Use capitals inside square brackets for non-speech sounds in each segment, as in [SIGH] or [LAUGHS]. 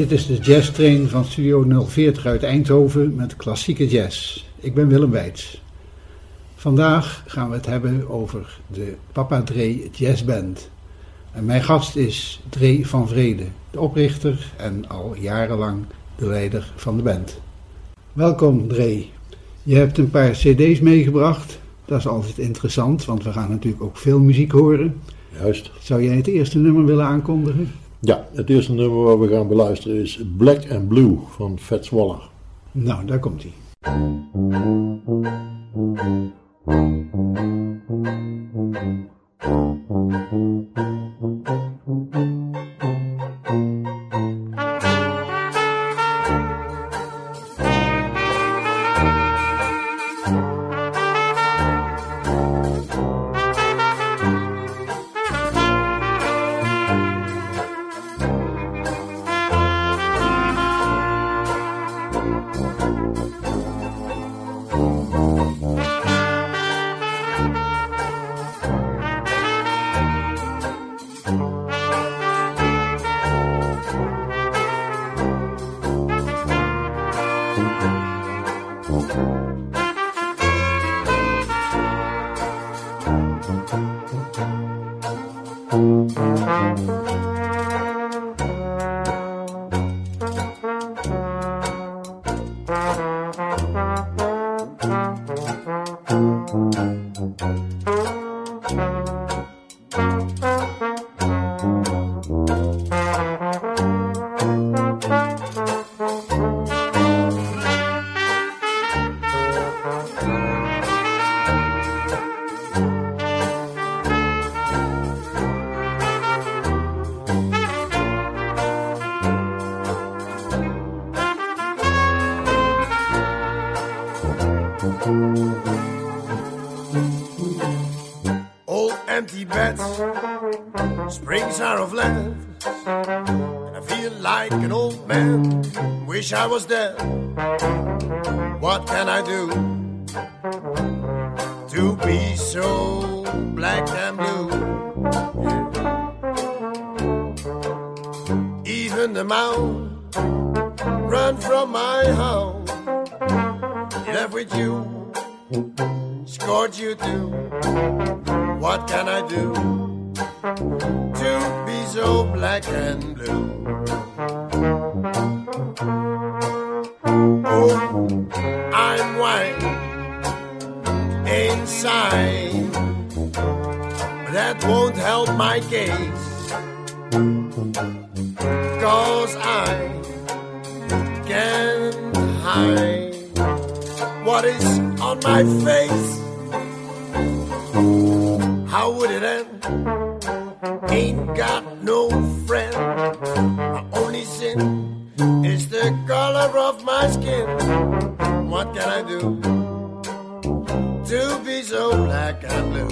Dit is de Jazz Train van Studio 040 uit Eindhoven met klassieke jazz. Ik ben Willem Weits. Vandaag gaan we het hebben over de Papa Dre Jazz Band. En mijn gast is Dre van Vrede, de oprichter en al jarenlang de leider van de band. Welkom Dre. Je hebt een paar cd's meegebracht. Dat is altijd interessant, want we gaan natuurlijk ook veel muziek horen. Juist. Zou jij het eerste nummer willen aankondigen? Ja, het eerste nummer waar we gaan beluisteren is Black and Blue van Fats Waller. Nou, daar komt hij. I was dead. What can I do to be so black and blue? Even the mound run from my house, left with you, scored you too. What can I do to be so black and blue? I'm inside, that won't help my case. Cause I can't hide what is on my face. How would it end? Ain't got no friend. My only sin is the color of my skin. What can I do to be so black and blue?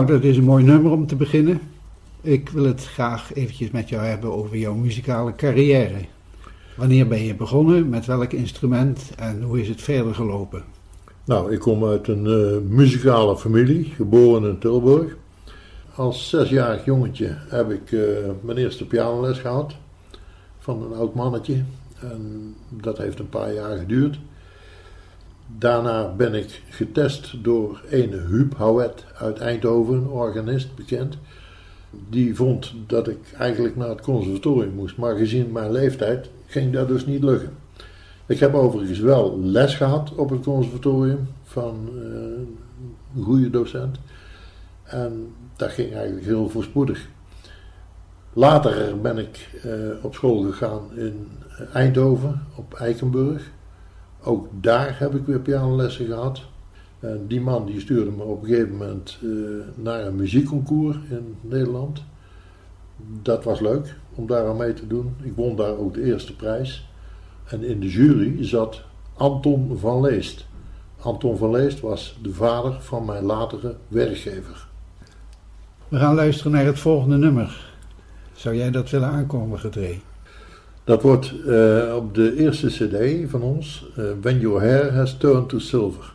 Nou, dat is een mooi nummer om te beginnen. Ik wil het graag eventjes met jou hebben over jouw muzikale carrière. Wanneer ben je begonnen? Met welk instrument? En hoe is het verder gelopen? Nou, ik kom uit een uh, muzikale familie, geboren in Tilburg. Als zesjarig jongetje heb ik uh, mijn eerste pianoles gehad van een oud mannetje. En dat heeft een paar jaar geduurd. Daarna ben ik getest door ene Huub Houwet uit Eindhoven, organist bekend. Die vond dat ik eigenlijk naar het conservatorium moest, maar gezien mijn leeftijd ging dat dus niet lukken. Ik heb overigens wel les gehad op het conservatorium van uh, een goede docent. En dat ging eigenlijk heel voorspoedig. Later ben ik uh, op school gegaan in Eindhoven, op Eikenburg. Ook daar heb ik weer pianolessen gehad. En die man die stuurde me op een gegeven moment uh, naar een muziekconcours in Nederland. Dat was leuk om daar aan mee te doen. Ik won daar ook de eerste prijs. En in de jury zat Anton van Leest. Anton van Leest was de vader van mijn latere werkgever. We gaan luisteren naar het volgende nummer. Zou jij dat willen aankomen, Gedree? Dat wordt uh, op de eerste cd van ons, uh, When Your Hair Has Turned to Silver.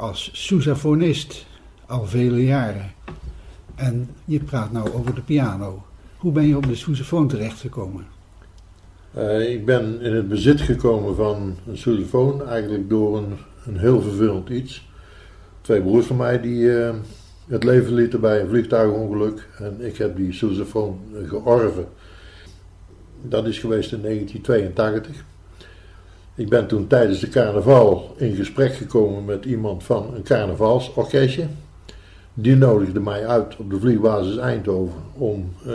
Als sousaphonist al vele jaren. En je praat nou over de piano. Hoe ben je op de sousaphone terechtgekomen? Eh, ik ben in het bezit gekomen van een sousaphone eigenlijk door een, heel vervelend iets. Twee broers van mij die eh, het leven lieten bij een vliegtuigongeluk en ik heb die sousaphone georven. Dat is geweest in 1982. Ik ben toen tijdens de carnaval in gesprek gekomen met iemand van een carnavalsorkestje. Die nodigde mij uit op de vliegbasis Eindhoven om uh,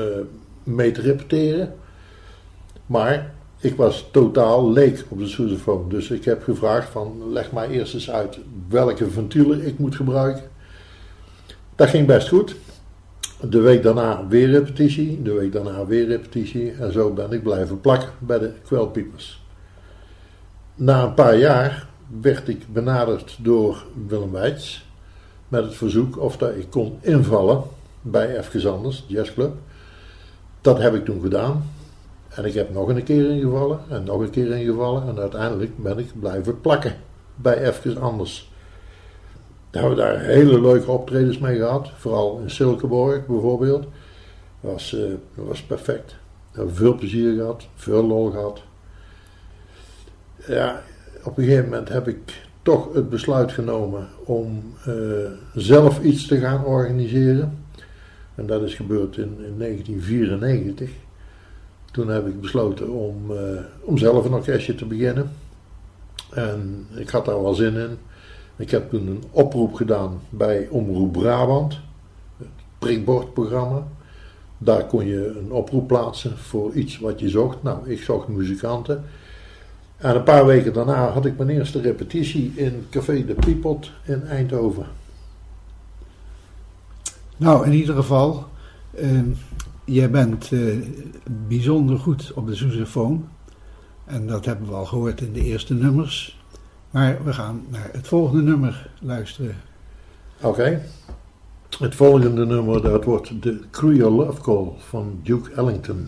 mee te repeteren. Maar ik was totaal leek op de sousaphone. Dus ik heb gevraagd van leg mij eerst eens uit welke ventielen ik moet gebruiken. Dat ging best goed. De week daarna weer repetitie, de week daarna weer repetitie. En zo ben ik blijven plakken bij de kwelpiepers. Na een paar jaar werd ik benaderd door Willem Weits met het verzoek of dat ik kon invallen bij Even Anders, jazzclub. Dat heb ik toen gedaan. En ik heb nog een keer ingevallen en nog een keer ingevallen. En uiteindelijk ben ik blijven plakken bij Even Anders. Daar hebben we daar hele leuke optredens mee gehad. Vooral in Silkeborg bijvoorbeeld. Dat was, uh, was perfect. We veel plezier gehad, veel lol gehad. Ja, op een gegeven moment heb ik toch het besluit genomen om uh, zelf iets te gaan organiseren. En dat is gebeurd in, in 1994. Toen heb ik besloten om, uh, om zelf een orkestje te beginnen. En ik had daar wel zin in. Ik heb toen een oproep gedaan bij Omroep Brabant, het prikbordprogramma. Daar kon je een oproep plaatsen voor iets wat je zocht. Nou, ik zocht muzikanten. En een paar weken daarna had ik mijn eerste repetitie in Café de Piepot in Eindhoven. Nou, in ieder geval, uh, jij bent uh, bijzonder goed op de sousaphone. En dat hebben we al gehoord in de eerste nummers. Maar we gaan naar het volgende nummer luisteren. Oké. Okay. Het volgende nummer, dat wordt de Creole Love Call van Duke Ellington.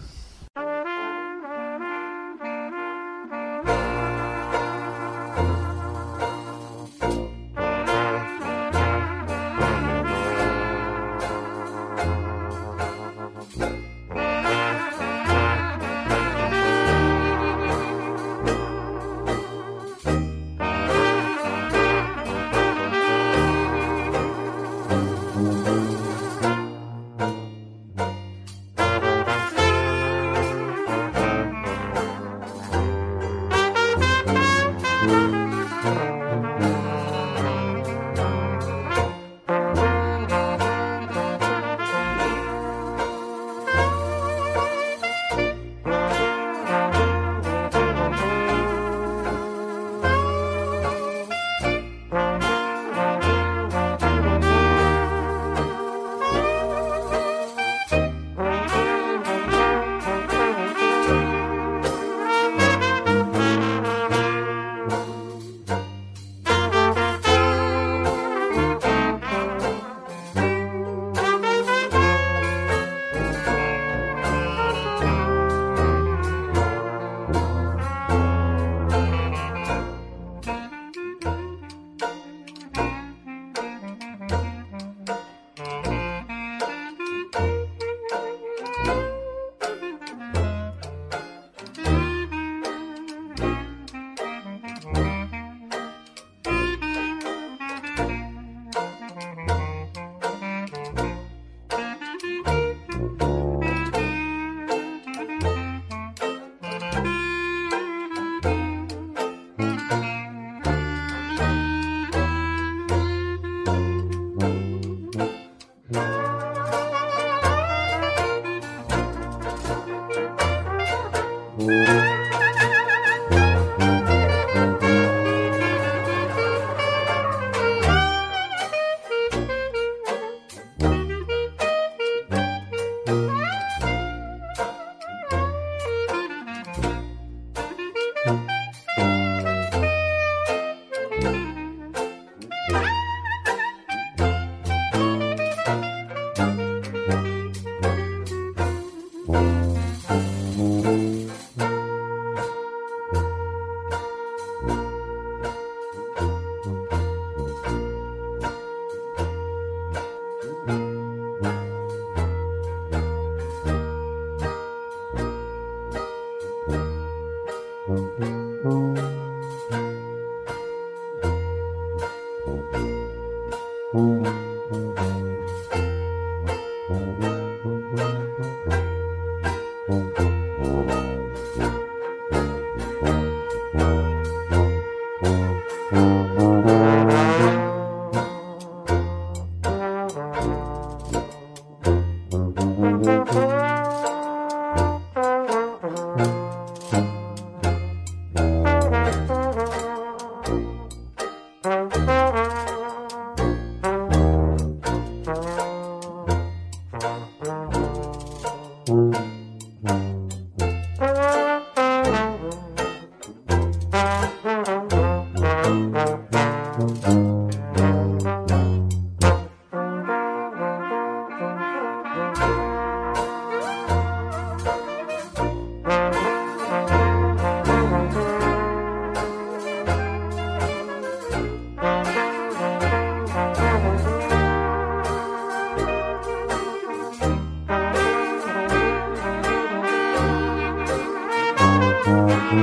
Die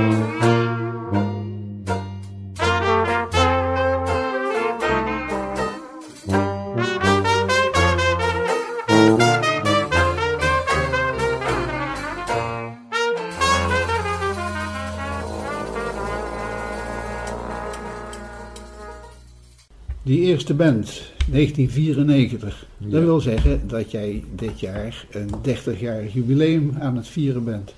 eerste band, 1994. Ja. Dat wil zeggen dat jij dit jaar een 30-jarig jubileum aan het vieren bent.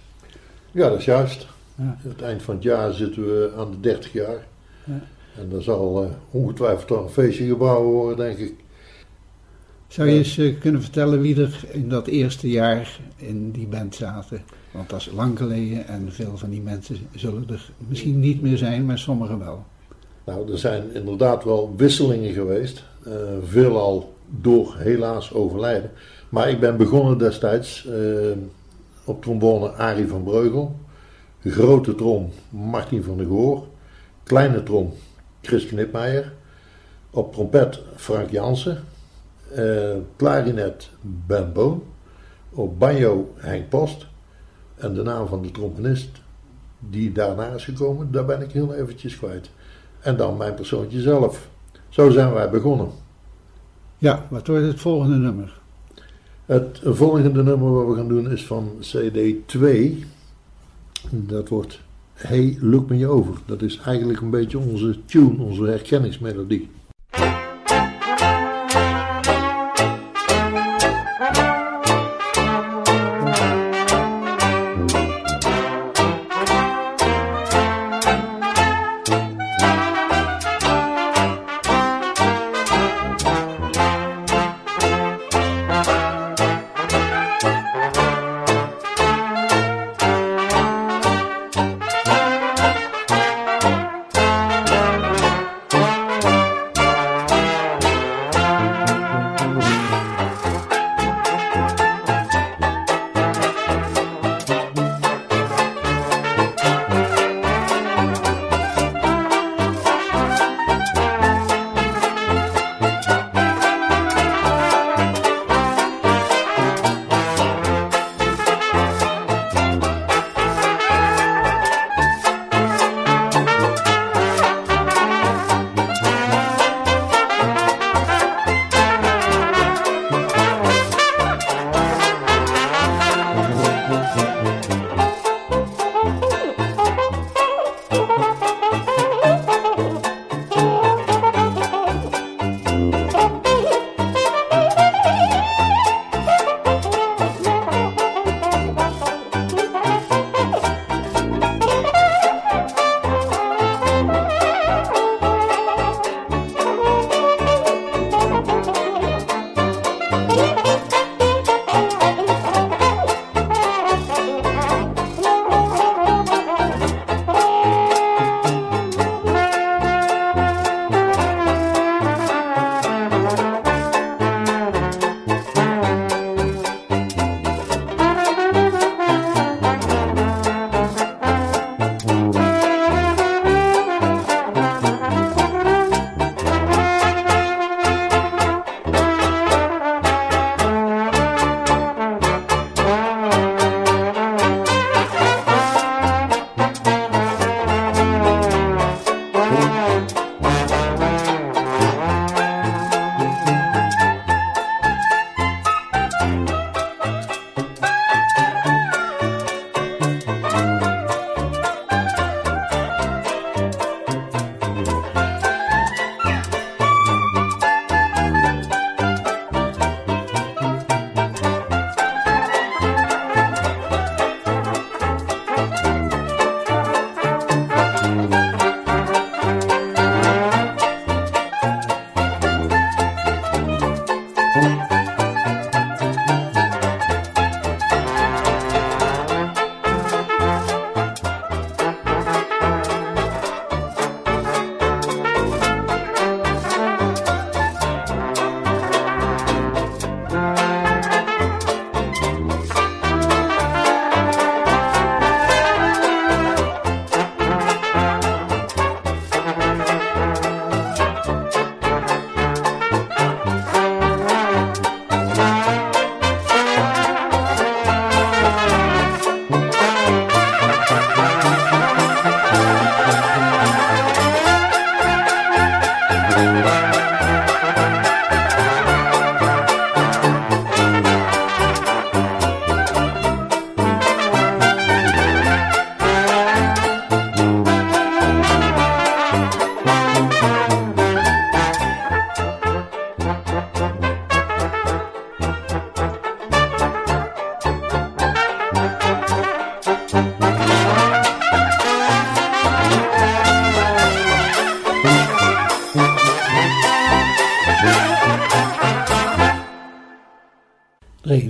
Ja, dat is juist. Ja. Het eind van het jaar zitten we aan de 30 jaar. Ja. En er zal eh, ongetwijfeld toch een feestje gebouwd worden, denk ik. Zou je eens eh, kunnen vertellen wie er in dat eerste jaar in die band zaten? Want dat is lang geleden en veel van die mensen zullen er misschien niet meer zijn, maar sommigen wel. Nou, er zijn inderdaad wel wisselingen geweest. eh veelal door helaas overlijden. Maar ik ben begonnen destijds op trombone Arie van Breugel. Grote trom Martin van der Goor. Kleine trom Chris Knipmeijer. Op trompet Frank Jansen. eh klarinet Ben Boon. Op banjo Henk Post. En de naam van de trompenist die daarna is gekomen, daar ben ik heel eventjes kwijt. En dan mijn persoontje zelf. Zo zijn wij begonnen. Ja, wat wordt het volgende nummer? Het volgende nummer wat we gaan doen is van CD 2. Dat wordt Hey, Look Me Over. Dat is eigenlijk een beetje onze tune, onze herkenningsmelodie.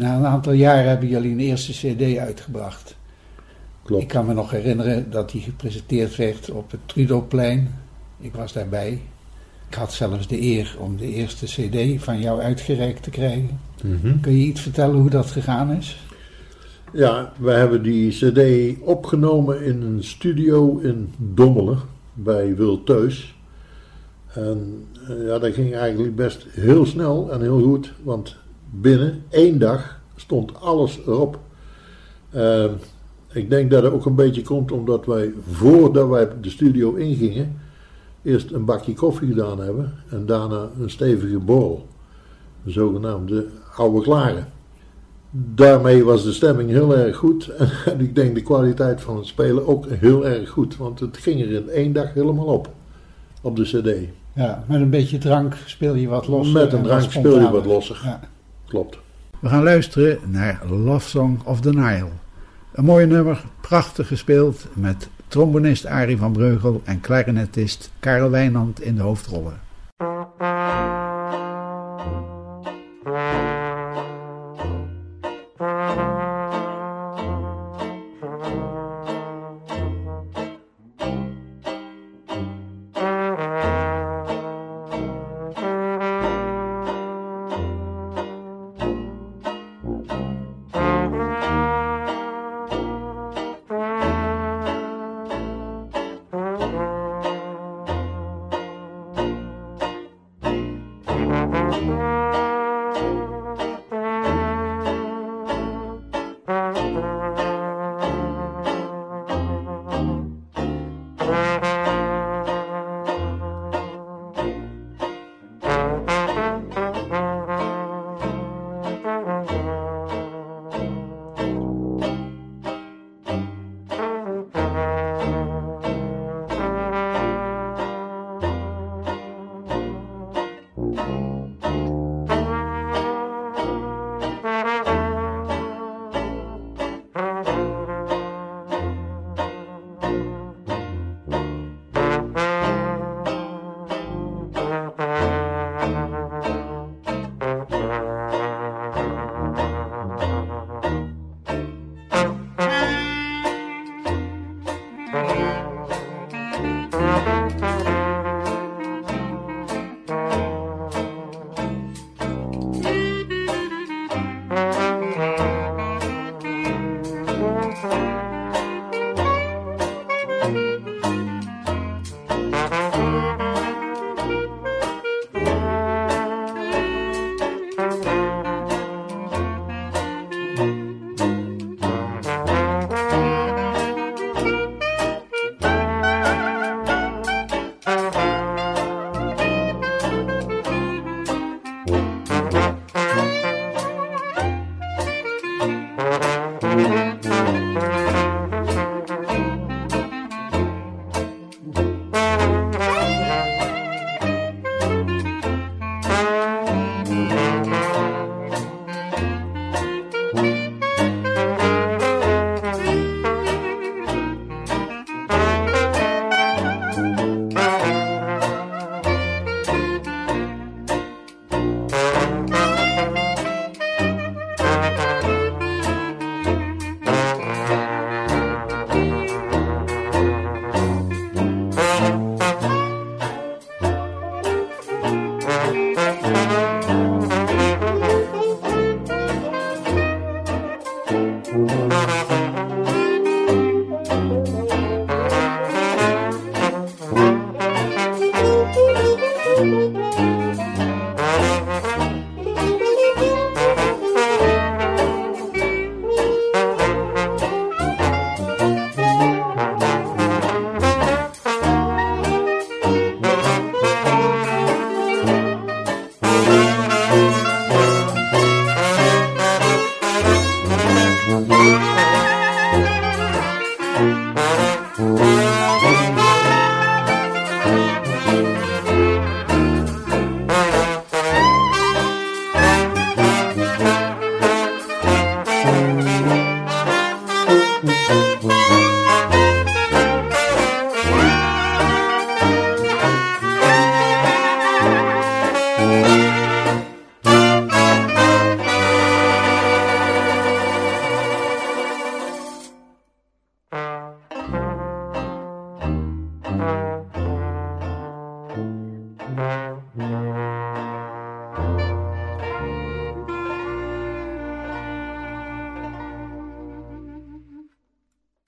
Na een aantal jaren hebben jullie een eerste cd uitgebracht. Klopt. Ik kan me nog herinneren dat die gepresenteerd werd op het Trudoplein. Ik was daarbij. Ik had zelfs de eer om de eerste cd van jou uitgereikt te krijgen. Mhm. Kun je iets vertellen hoe dat gegaan is? Ja, we hebben die cd opgenomen in een studio in Dommelen bij Wil Teus. En eh, ja, dat ging eigenlijk best heel snel en heel goed, want binnen één dag stond alles erop. Eh, ik denk dat het ook een beetje komt omdat wij voordat wij de studio ingingen, eerst een bakje koffie gedaan hebben en daarna een stevige borrel. Een zogenaamde oude klare. Daarmee was de stemming heel erg goed [LAUGHS] en ik denk de kwaliteit van het spelen ook heel erg goed, want het ging er in één dag helemaal op, op de cd. Ja, met een beetje drank speel je wat losser. Met een en drank speel je wat losser. Ja. Klopt. We gaan luisteren naar Love Song of the Nile. Een mooi nummer, prachtig gespeeld met trombonist Arie van Breugel en clarinetist Karel Wijnand in de hoofdrollen.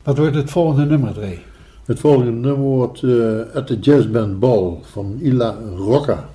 Wat wordt het volgende nummer, Dre? Het volgende nummer wordt uh, At the Jazz Band Ball van Ila Rocca.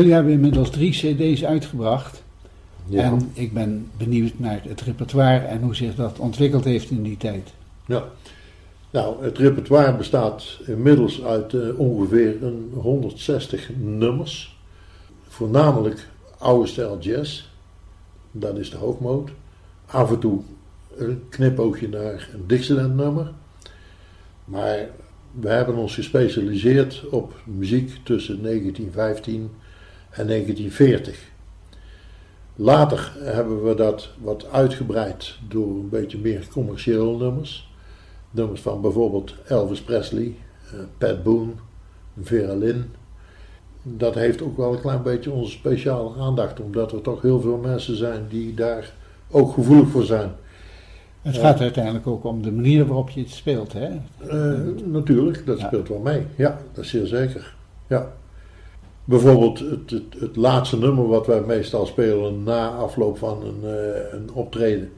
Jullie hebben inmiddels drie cd's uitgebracht. En ik ben benieuwd naar het repertoire en hoe zich dat ontwikkeld heeft in die tijd. Ja, nou, het repertoire bestaat inmiddels uit uh, ongeveer een 160 nummers. Voornamelijk oude stijl jazz, dat is de hoofdmoot. Af en toe een knipoogje naar een Dixieland nummer. Maar we hebben ons gespecialiseerd op muziek tussen 1915 en 1940. Later hebben we dat wat uitgebreid door een beetje meer commerciële nummers. Nummers van bijvoorbeeld Elvis Presley, eh, Pat Boone, Vera Lynn. Dat heeft ook wel een klein beetje onze speciale aandacht, omdat er toch heel veel mensen zijn die daar ook gevoelig voor zijn. Het gaat uiteindelijk ook om de manier waarop je het speelt, hè? Uh, natuurlijk, dat speelt wel mee. Ja, dat is zeer zeker. Ja. Bijvoorbeeld het, het, het, laatste nummer wat wij meestal spelen na afloop van een, uh, een optreden.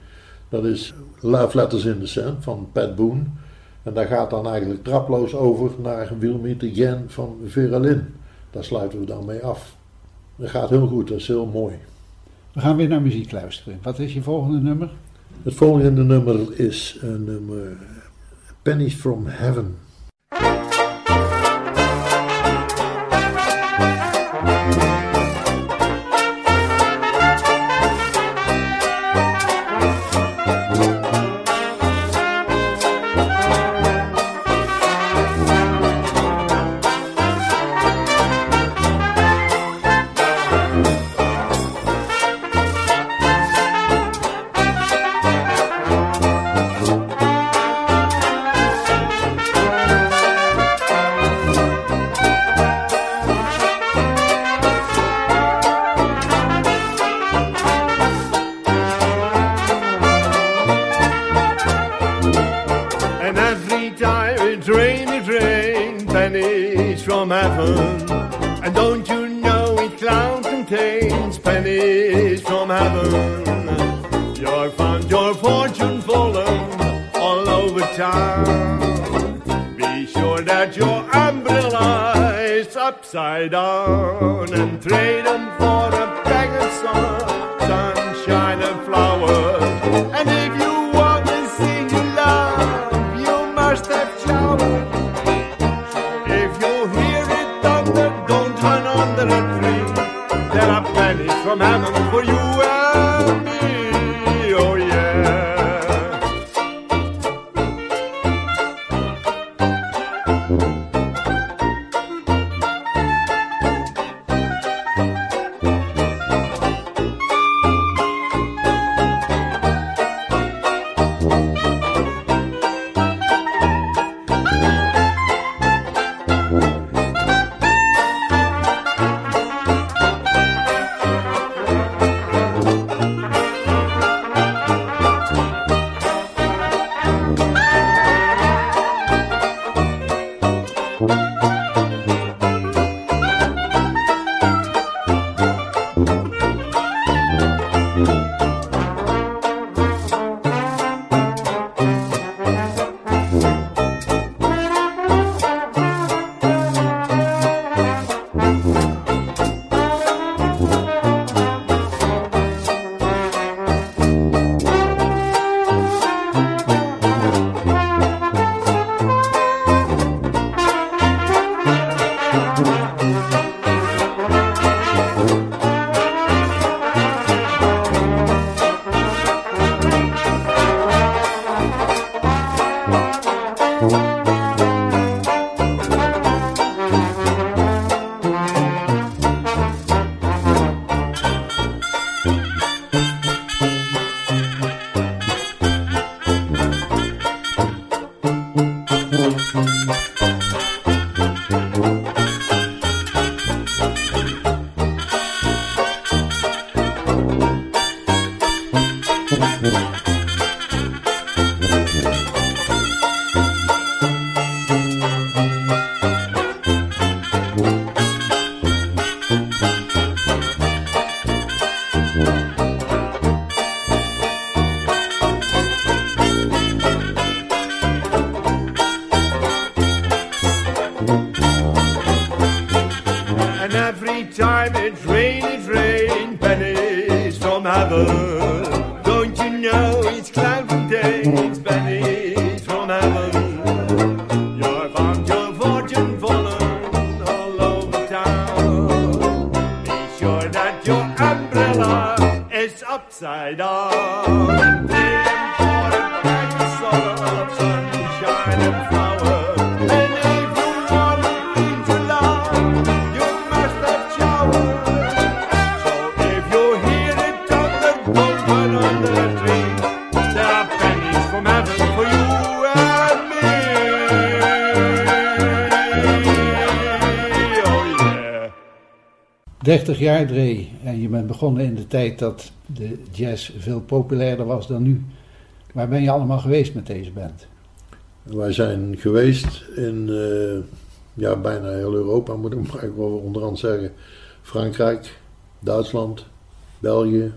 Dat is Love Letters in the Sand van Pat Boone. En daar gaat dan eigenlijk traploos over naar We'll Meet Again van Vera Lynn. Daar sluiten we dan mee af. Dat gaat heel goed, dat is heel mooi. We gaan weer naar muziek luisteren. Wat is je volgende nummer? Het volgende nummer is een nummer Pennies from Heaven. Heaven. And don't you know each cloud contains pennies from heaven? You'll find your fortune falling all over town. Be sure that your umbrella is upside down and Jaar en je bent begonnen in de tijd dat de jazz veel populairder was dan nu. Waar ben je allemaal geweest met deze band? Wij zijn geweest in eh, ja, bijna heel Europa, moet ik maar wel onderhand zeggen. Frankrijk, Duitsland, België,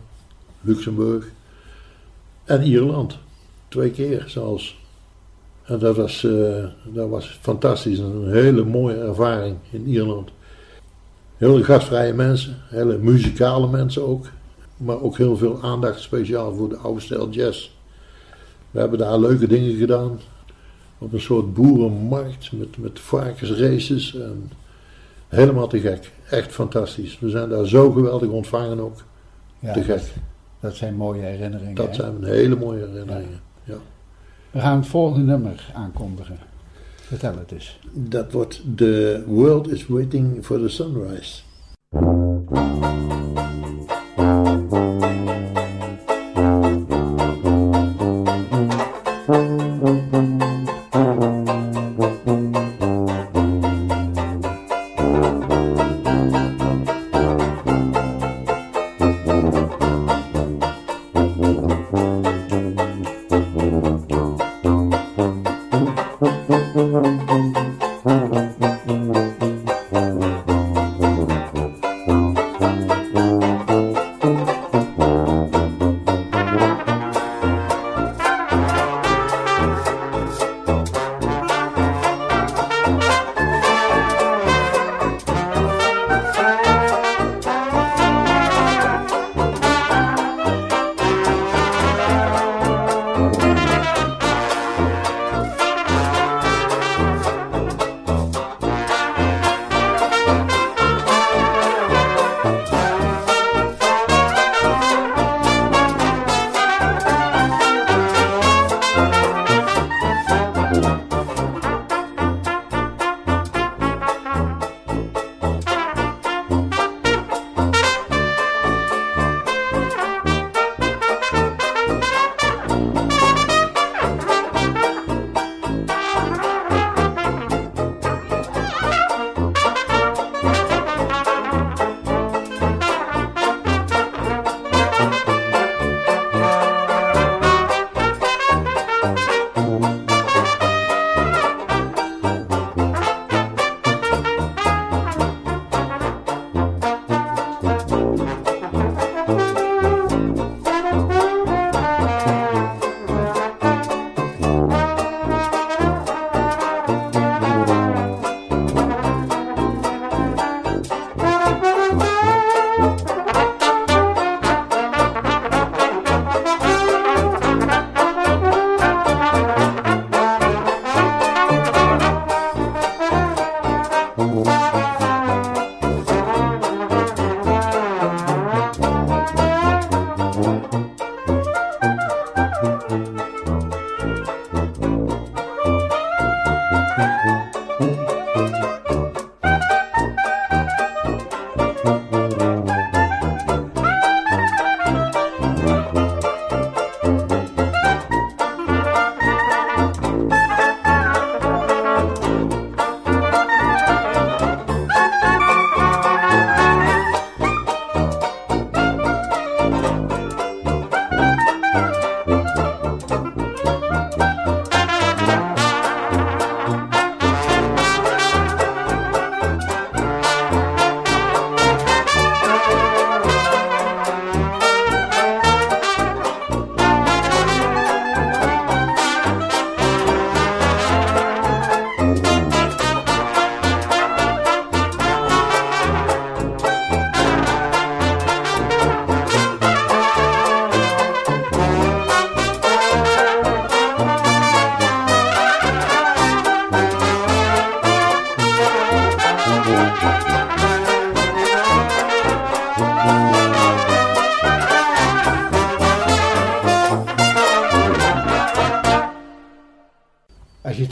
Luxemburg en Ierland. Twee keer zelfs. En dat was, eh, dat was fantastisch. Een hele mooie ervaring in Ierland. Hele gastvrije mensen, hele muzikale mensen ook. Maar ook heel veel aandacht speciaal voor de oude stijl jazz. We hebben daar leuke dingen gedaan op een soort boerenmarkt met, met varkensraces. En helemaal te gek. Echt fantastisch. We zijn daar zo geweldig ontvangen ook. Ja, te gek. Dat, dat zijn mooie herinneringen. Dat hè? zijn hele mooie herinneringen. Ja. We gaan het volgende nummer aankondigen. Vertel het eens. Dat wordt The World is Waiting for the Sunrise.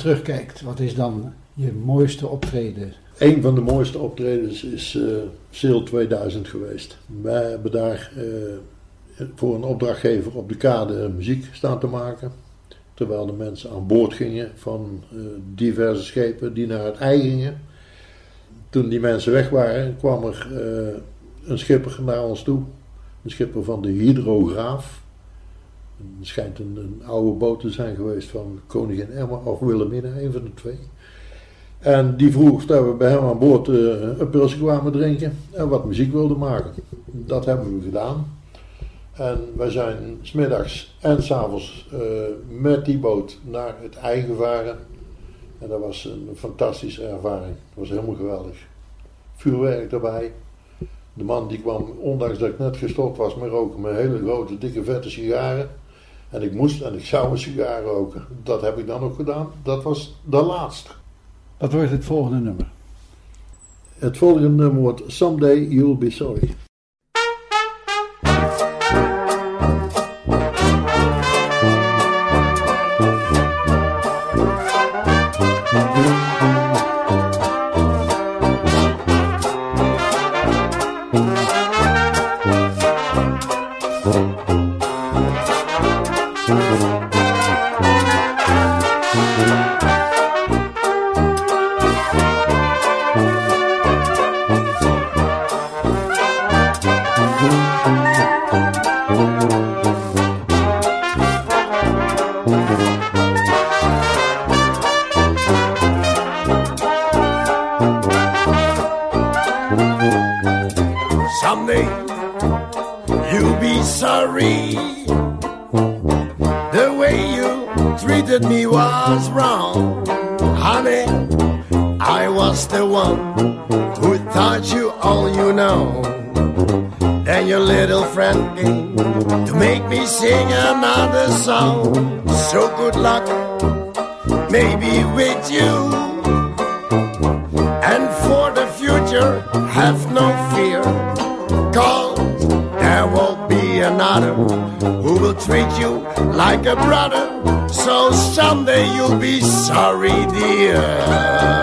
Terugkijkt, wat is dan je mooiste optreden? Een van de mooiste optredens is uh, Sail 2000 geweest. Wij hebben daar uh, voor een opdrachtgever op de kade muziek staan te maken. Terwijl de mensen aan boord gingen van uh, diverse schepen die naar het ei gingen. Toen die mensen weg waren, kwam er een schipper naar ons toe. Een schipper van de Hydrograaf. Het schijnt een, een, oude boot te zijn geweest van Koningin Emma of Wilhelmina, een van de twee. En die vroeg dat we bij hem aan boord uh, een pilsje kwamen drinken en wat muziek wilden maken. Dat hebben we gedaan. En wij zijn smiddags en s'avonds uh, met die boot naar het ei gevaren. En dat was een fantastische ervaring. Dat was helemaal geweldig. Vuurwerk erbij. De man die kwam, ondanks dat ik net gestopt was met roken, met hele grote, dikke, vette sigaren. En ik moest en ik zou een sigaar roken. Dat heb ik dan ook gedaan. Dat was de laatste. Wat wordt het volgende nummer? Het volgende nummer wordt Someday You'll Be Sorry. Another song. So good luck, maybe with you. And for the future, have no fear. Cause there will be another who will treat you like a brother. So someday you'll be sorry, dear.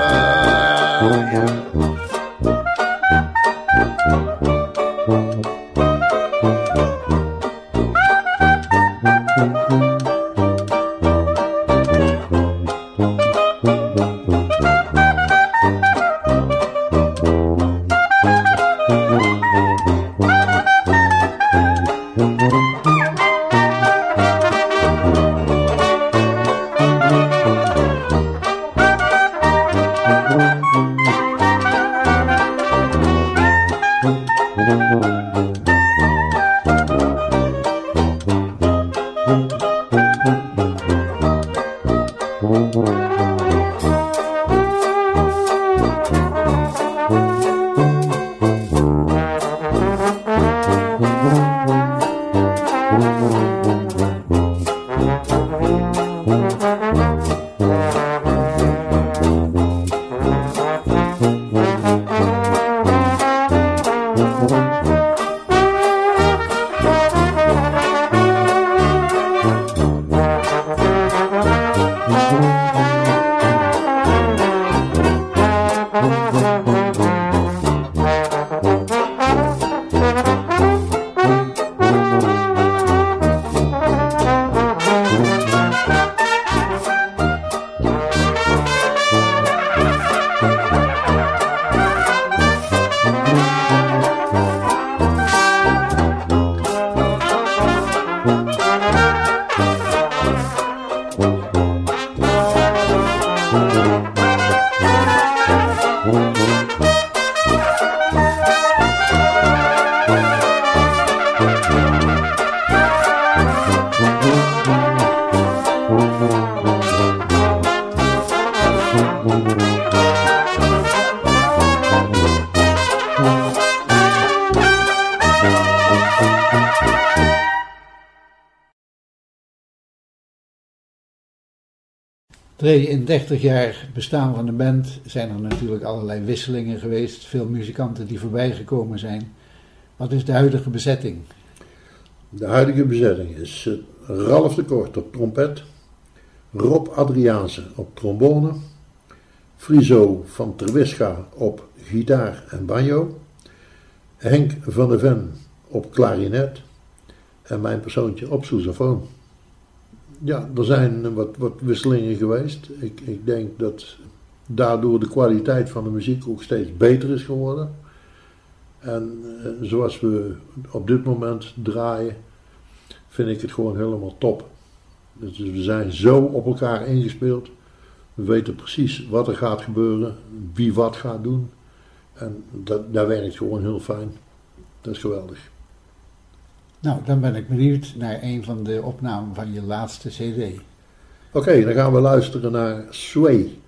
In 30 jaar bestaan van de band zijn er natuurlijk allerlei wisselingen geweest. Veel muzikanten die voorbij gekomen zijn. Wat is de huidige bezetting? De huidige bezetting is Ralf de Kort op trompet. Rob Adriaanse op trombone, Friso van Terwisca op gitaar en banjo, Henk van der Ven op klarinet en mijn persoontje op sousaphone. Ja, er zijn wat, wat wisselingen geweest. Ik, ik denk dat daardoor de kwaliteit van de muziek ook steeds beter is geworden. En eh, zoals we op dit moment draaien, vind ik het gewoon helemaal top. Dus we zijn zo op elkaar ingespeeld. We weten precies wat er gaat gebeuren, wie wat gaat doen. En dat, dat werkt gewoon heel fijn. Dat is geweldig. Nou, dan ben ik benieuwd naar een van de opnamen van je laatste CD. Oké, dan gaan we luisteren naar Sway.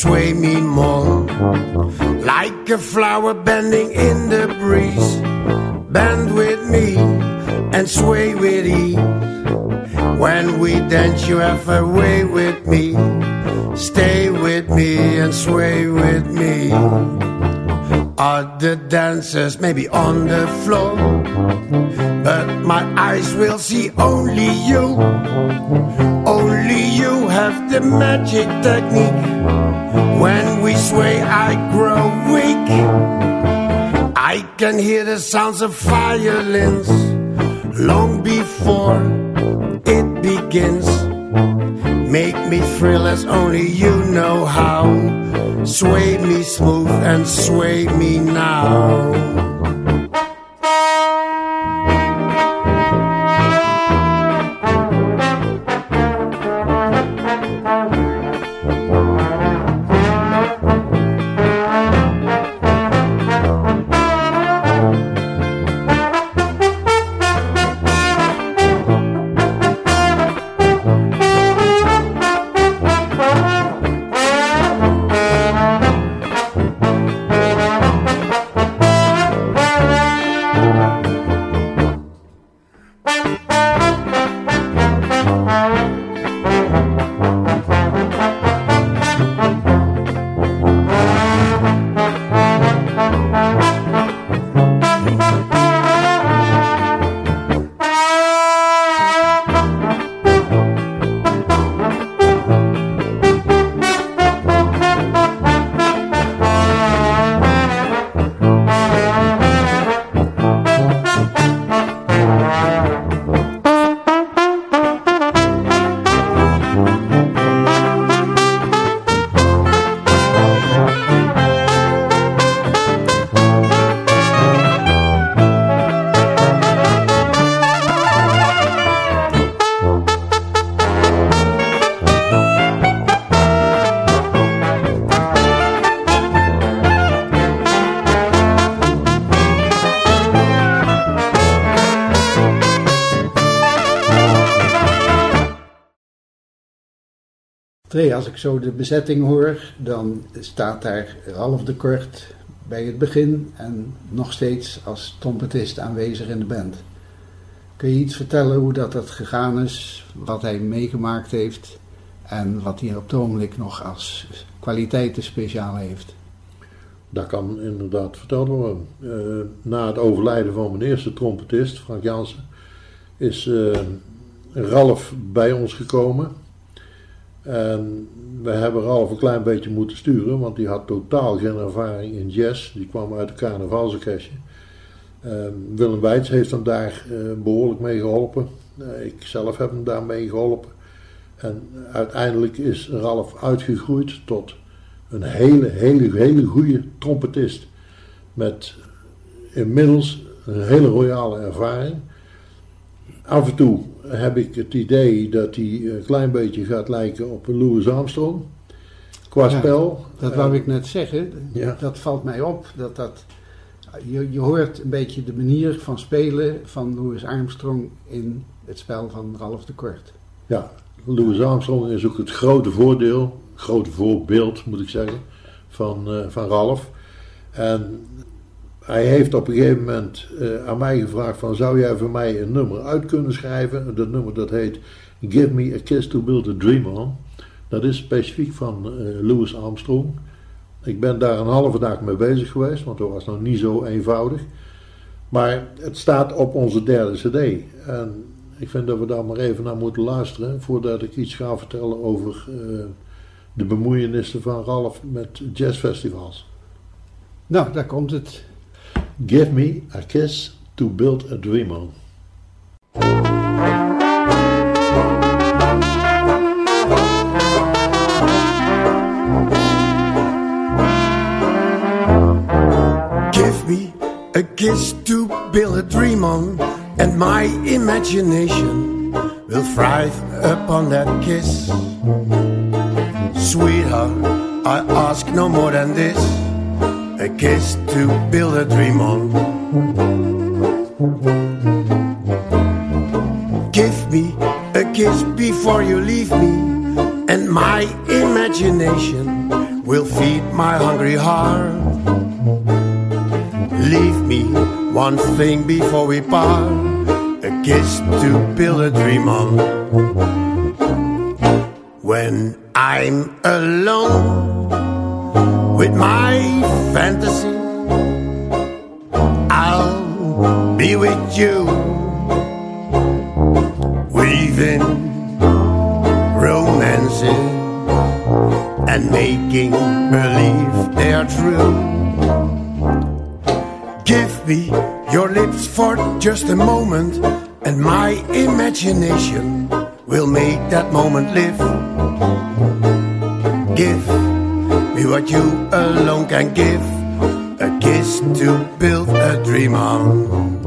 Sway me more. Like a flower bending in the breeze. Bend with me and sway with ease. When we dance, you have a way with me. Stay with me and sway with me. Other dancers may be on the floor, but my eyes will see only you. Only you have the magic technique. Hear the sounds of violins long before it begins. Make me thrill as only you know how. Sway me smooth and sway me now. Als ik zo de bezetting hoor, dan staat daar Ralf de Kort bij het begin en nog steeds als trompetist aanwezig in de band. Kun je iets vertellen hoe dat, dat gegaan is, wat hij meegemaakt heeft en wat hij op het ogenblik nog als kwaliteiten speciaal heeft? Dat kan inderdaad verteld worden. Eh, na het overlijden van mijn eerste trompetist, Frank Jansen, is uh, Ralf bij ons gekomen. En we hebben Ralf een klein beetje moeten sturen, want die had totaal geen ervaring in jazz. Die kwam uit de carnavalsorkestje. Uh, Willem Weits heeft hem daar behoorlijk mee geholpen. ik zelf heb hem daarmee geholpen. En uiteindelijk is Ralf uitgegroeid tot een hele, hele, hele goede trompetist. Met inmiddels een hele royale ervaring. Af en toe heb ik het idee dat hij een klein beetje gaat lijken op Louis Armstrong. Qua spel. Dat wou ik net zeggen. Ja. Dat valt mij op. Dat dat, je, je hoort een beetje de manier van spelen van Louis Armstrong in het spel van Ralph de Kort. Ja, Louis Armstrong is ook het grote voordeel, grote voorbeeld moet ik zeggen, van, uh, van Ralph. En hij heeft op een gegeven moment uh, aan mij gevraagd van zou jij voor mij een nummer uit kunnen schrijven? Dat nummer dat heet Give Me a Kiss to Build a Dream On. Dat is specifiek van uh, Louis Armstrong. Ik ben daar een halve dag mee bezig geweest, want dat was nog niet zo eenvoudig. Maar het staat op onze derde cd. En ik vind dat we daar maar even naar moeten luisteren voordat ik iets ga vertellen over uh, de bemoeienissen van Ralf met jazzfestivals. Nou, daar komt het. Give me a kiss to build a dream on. Give me a kiss to build a dream on. and my imagination will thrive upon that kiss. Sweetheart, I ask no more than this a kiss to build a dream on. Give me a kiss before you leave me, and my imagination will feed my hungry heart. Leave me one thing before we part a kiss to build a dream on. When I'm alone with my fantasy, I'll be with you, weaving romances and making believe they are true. Give me your lips for just a moment, and my imagination will make that moment live. Give me what you alone can give a kiss to build a dream on.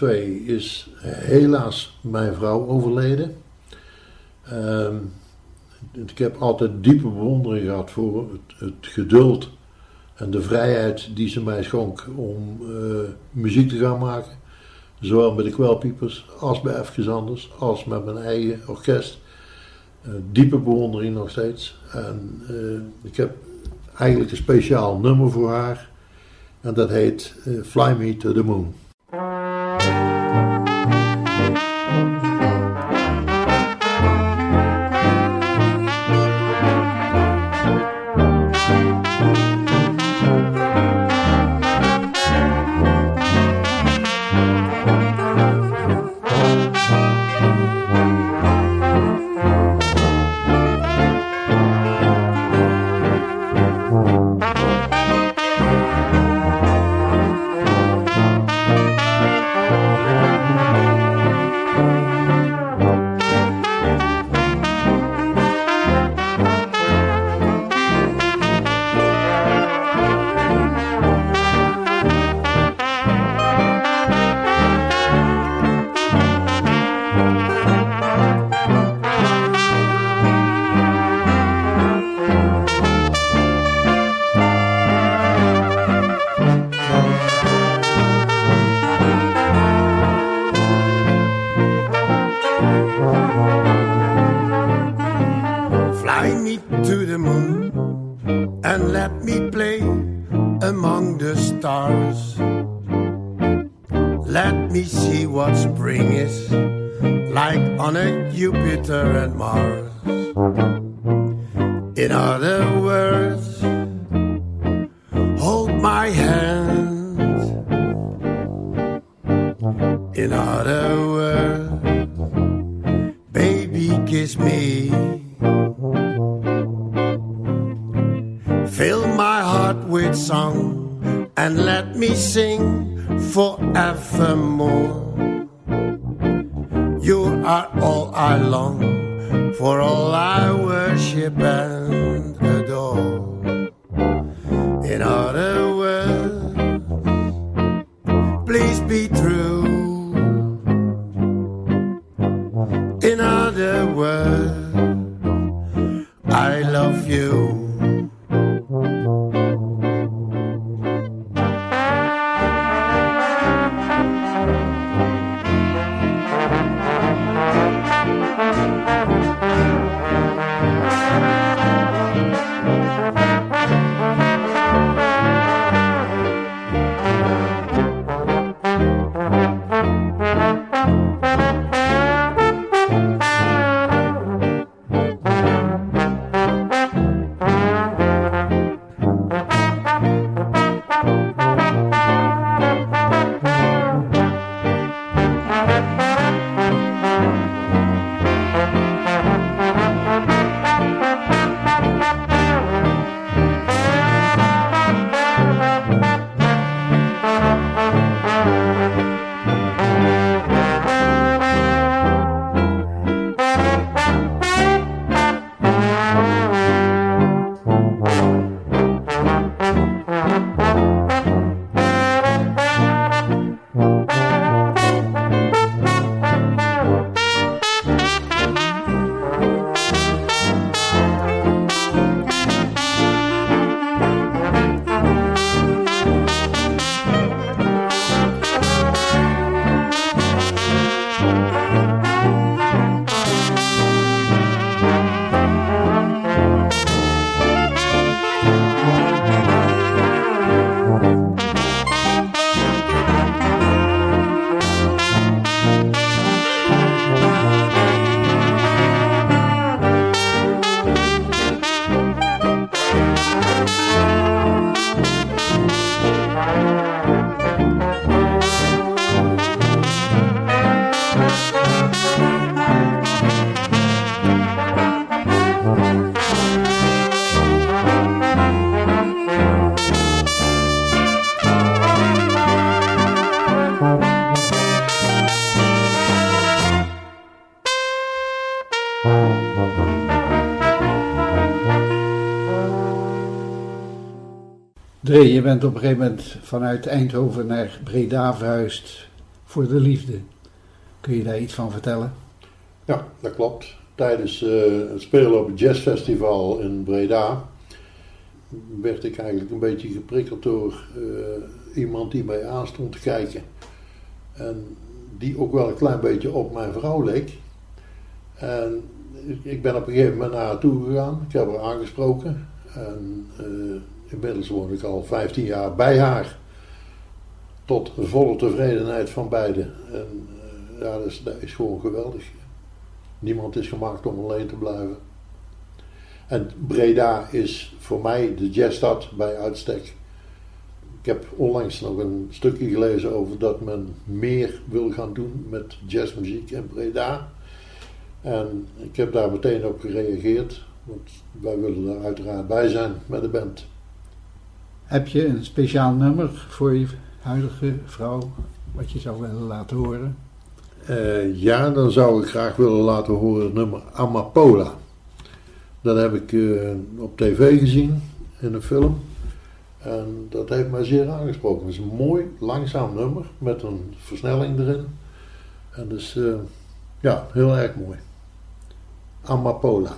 2002 is helaas mijn vrouw overleden. Um, ik heb altijd diepe bewondering gehad voor het, geduld en de vrijheid die ze mij schonk om uh, muziek te gaan maken. Zowel met de kwelpiepers als bij Even Anders, als met mijn eigen orkest. Uh, diepe bewondering nog steeds. En uh, ik heb eigenlijk een speciaal nummer voor haar. En dat heet eh, Fly Me to the Moon. Jupiter and Mars. Je bent op een gegeven moment vanuit Eindhoven naar Breda verhuisd voor de liefde. Kun je daar iets van vertellen? Ja, dat klopt. Tijdens eh, het spelen op het jazzfestival in Breda werd ik eigenlijk een beetje geprikkeld door eh, iemand die mij aan stond te kijken. En die ook wel een klein beetje op mijn vrouw leek. En ik- ik ben op een gegeven moment naar haar toe gegaan. Ik heb haar aangesproken. En eh, inmiddels woon ik al 15 jaar bij haar. tot volle tevredenheid van beiden. En eh, ja, dat is, gewoon geweldig. Niemand is gemaakt om alleen te blijven. En Breda is voor mij de jazzstad bij uitstek. Ik heb onlangs nog een stukje gelezen over dat men meer wil gaan doen met jazzmuziek in Breda. En ik heb daar meteen op gereageerd, want wij willen er uiteraard bij zijn met de band. Heb je een speciaal nummer voor je huidige vrouw wat je zou willen laten horen? Eh, ja, dan zou ik graag willen laten horen het nummer Amapola. Dat heb ik eh, op tv gezien in een film. En dat heeft mij zeer aangesproken. Het is een mooi, langzaam nummer met een versnelling erin. En dus, eh, ja, heel erg mooi. Amapola.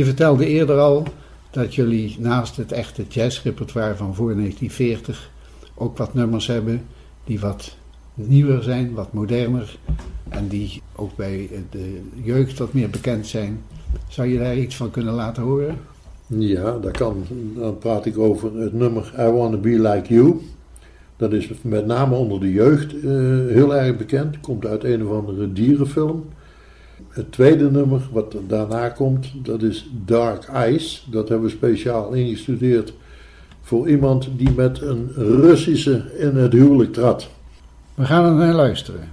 Je vertelde eerder al dat jullie naast het echte jazzrepertoire van voor 1940 ook wat nummers hebben die wat nieuwer zijn, wat moderner en die ook bij de jeugd wat meer bekend zijn. Zou je daar iets van kunnen laten horen? Ja, dat kan. Dan praat ik over het nummer I Wanna Be Like You. Dat is met name onder de jeugd uh, heel erg bekend. Komt uit een of andere dierenfilm. Het tweede nummer wat daarna komt, dat is Dark Eyes. Dat hebben we speciaal ingestudeerd voor iemand die met een Russische in het huwelijk trad. We gaan er naar luisteren.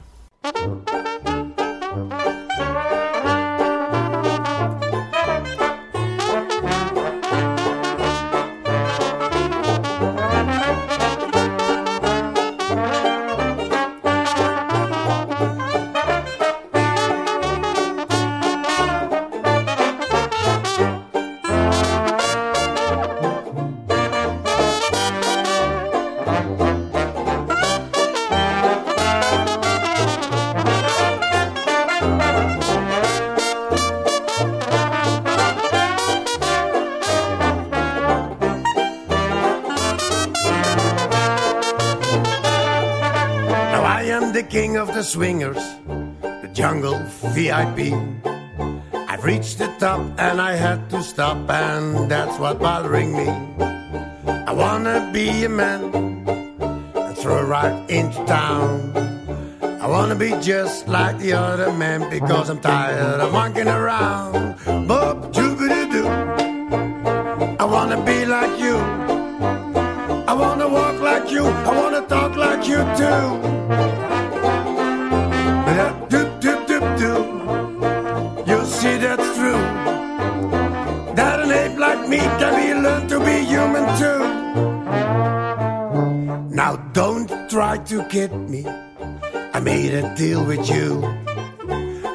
Swingers, the jungle VIP. I've reached the top and I had to stop, and that's what bothering me. I wanna be a man and throw right into town. I wanna be just like the other men because I'm tired of monkeying around. But doo I wanna be like you. I wanna walk like you. I wanna talk like you too. To me. I made a deal with you.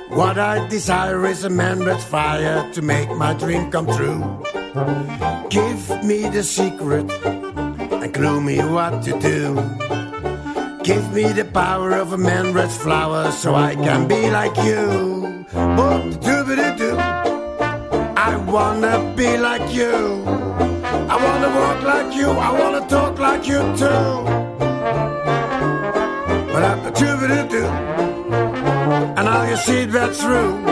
What I desire is a man with fire to make my dream come true. Give me the secret and clue me what to do. Give me the power of a man with flowers so I can be like you. I wanna be like you. I wanna walk like you. I wanna talk like you too. You see that's true.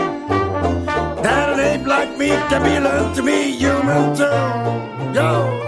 That ape like me can be learned to be human too. Yo.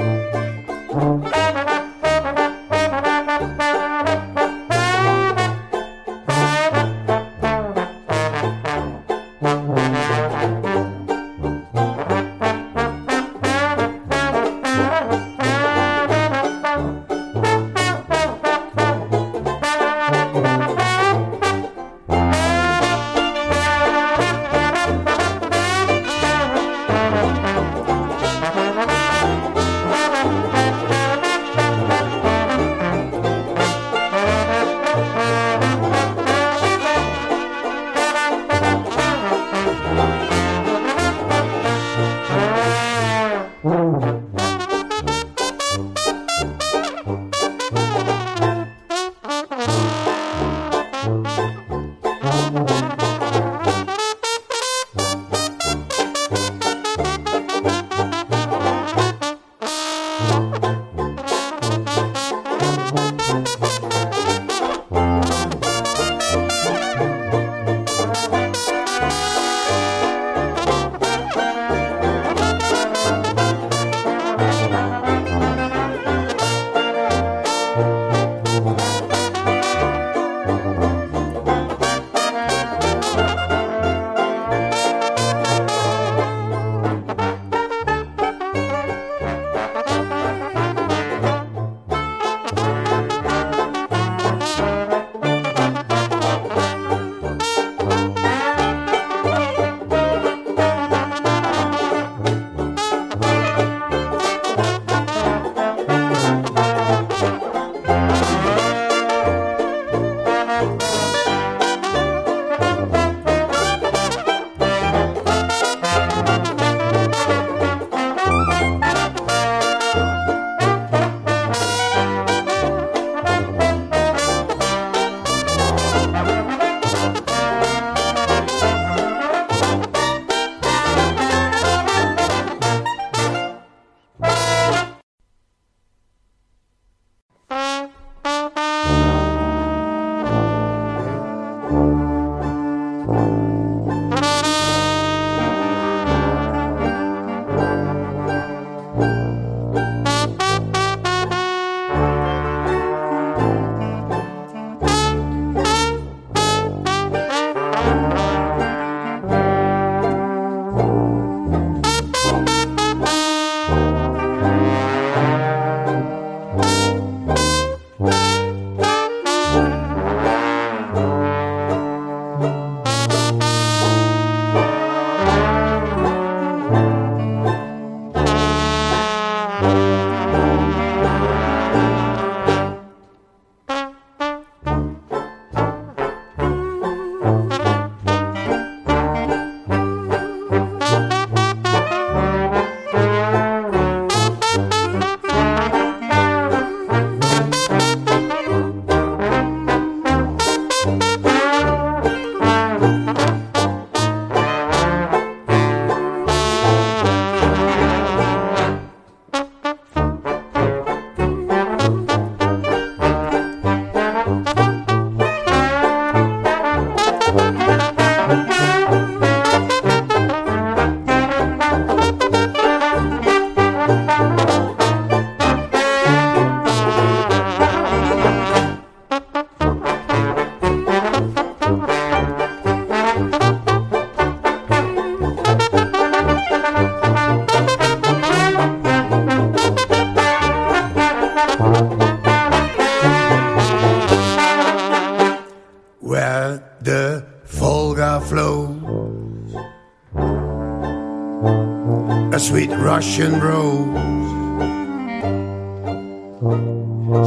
Russian rose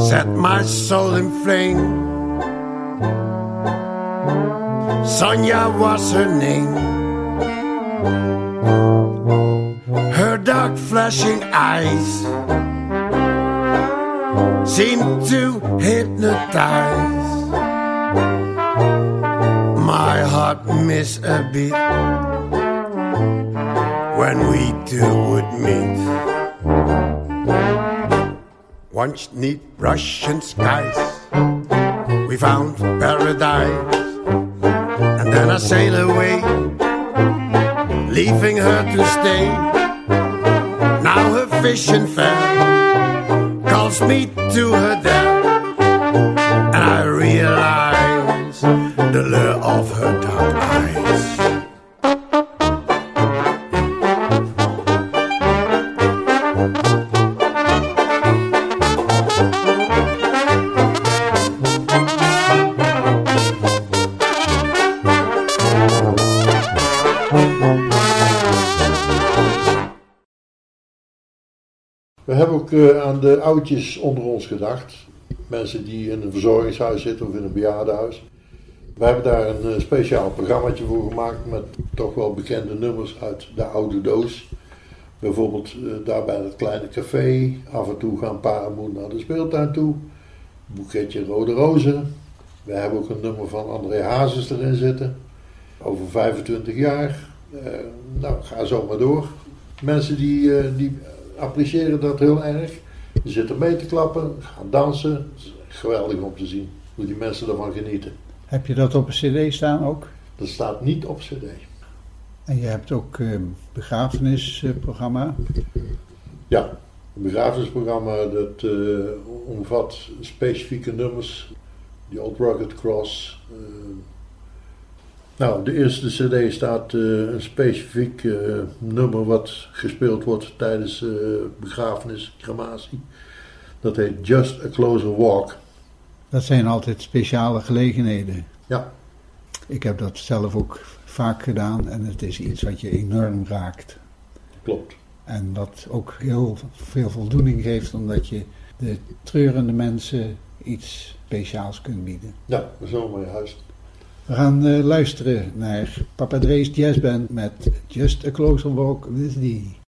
set my soul in flame. Sonia was her name. Her dark flashing eyes seemed to hypnotize. Once neath Russian skies, we found paradise. And then I sail away, leaving her to stay. Now her fishing fair calls me to her there, aan de oudjes onder ons gedacht. Mensen die in een verzorgingshuis zitten of in een bejaardenhuis. We hebben daar een eh, speciaal programmaatje voor gemaakt met toch wel bekende nummers uit de oude doos. Bijvoorbeeld eh, daar bij het kleine café. Af en toe gaan pa en moe naar de speeltuin toe. Boeketje rode rozen. We hebben ook een nummer van André Hazes erin zitten. Over 25 jaar. Eh, nou, ga zo maar door. Mensen die, die appreciëren dat heel erg. Die zitten mee te klappen, gaan dansen. Het is geweldig om te zien hoe die mensen ervan genieten. Heb je dat op een cd staan ook? Dat staat niet op cd. En je hebt ook eh begrafenisprogramma. Ja, het begrafenisprogramma dat eh, omvat specifieke nummers. Die Old Rugged Cross. eh. Nou, de eerste cd staat eh, een specifiek eh, nummer wat gespeeld wordt tijdens eh, begrafenis, crematie. Dat heet Just a Closer Walk. Dat zijn altijd speciale gelegenheden. Ja. Ik heb dat zelf ook vaak gedaan en het is iets wat je enorm raakt. Klopt. En dat ook heel veel voldoening geeft omdat je de treurende mensen iets speciaals kunt bieden. Ja, dat is helemaal juist. We gaan eh, luisteren naar Papa Drees Jazzband met Just a Closer Walk with Thee.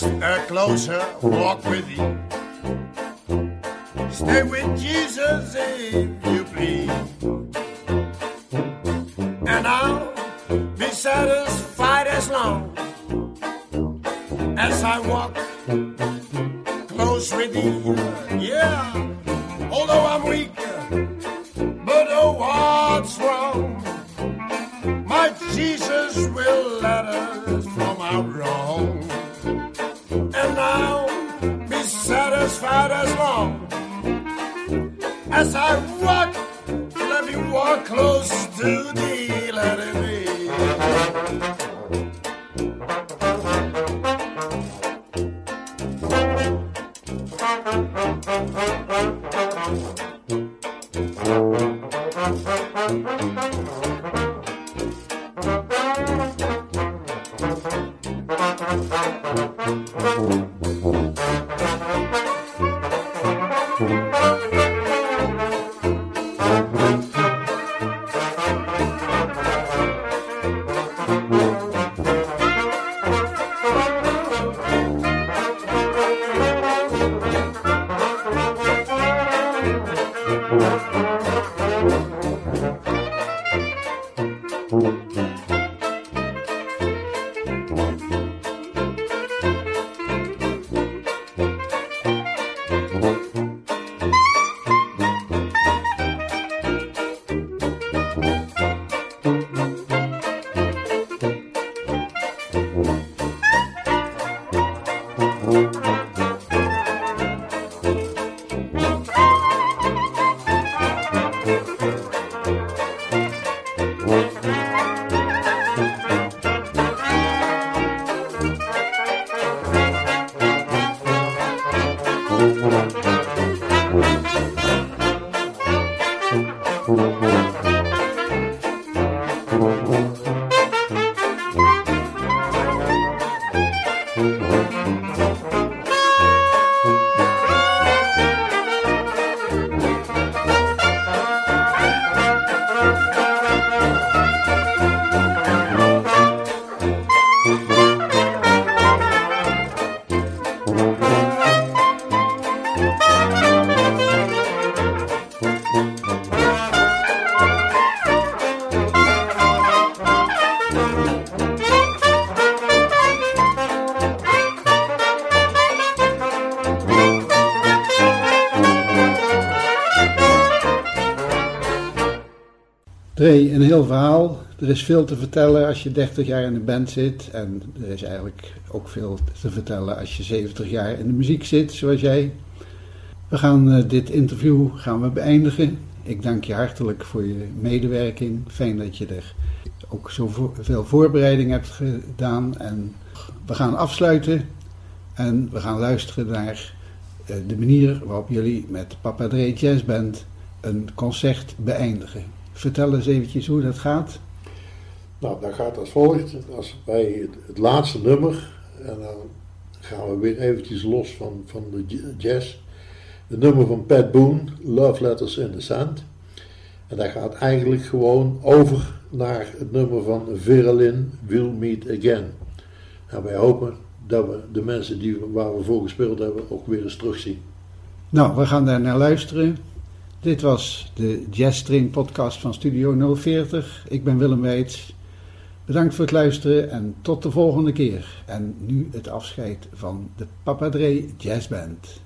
A closer walk with thee. Stay with Jesus if you please. And I'll be satisfied as long as I walk Dre, een heel verhaal. Er is veel te vertellen als je 30 jaar in de band zit. En er is eigenlijk ook veel te vertellen als je 70 jaar in de muziek zit, zoals jij. We gaan eh, dit interview gaan we beëindigen. Ik dank je hartelijk voor je medewerking. Fijn dat je er ook zoveel voorbereiding hebt gedaan. En we gaan afsluiten en we gaan luisteren naar eh, de manier waarop jullie met Papa Dre Jazz Band een concert beëindigen. Vertel eens eventjes hoe dat gaat. Nou, dat gaat als volgt. Als bij het, het laatste nummer, en dan gaan we weer eventjes los van, van de jazz. Het nummer van Pat Boone, Love Letters in the Sand. En dat gaat eigenlijk gewoon over naar het nummer van Vera Lynn, We'll Meet Again. En wij hopen dat we de mensen die, waar we voor gespeeld hebben ook weer eens terugzien. Nou, we gaan daar naar luisteren. Dit was de Jazz Train podcast van Studio 040. Ik ben Willem Weits. Bedankt voor het luisteren en tot de volgende keer. En nu het afscheid van de Papa Dre Jazz Band.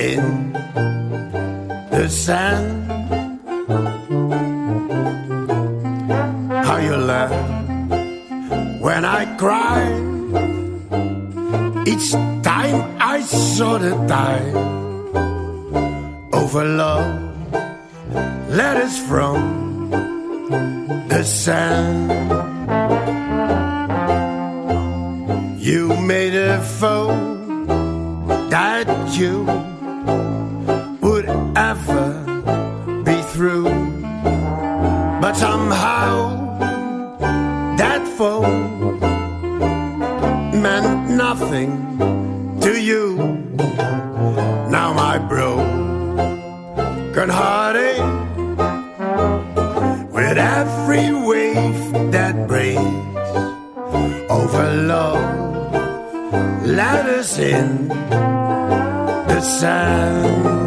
In the sand. How you laugh when I cry. Each time I saw the time every wave that breaks over love. Let us in the sand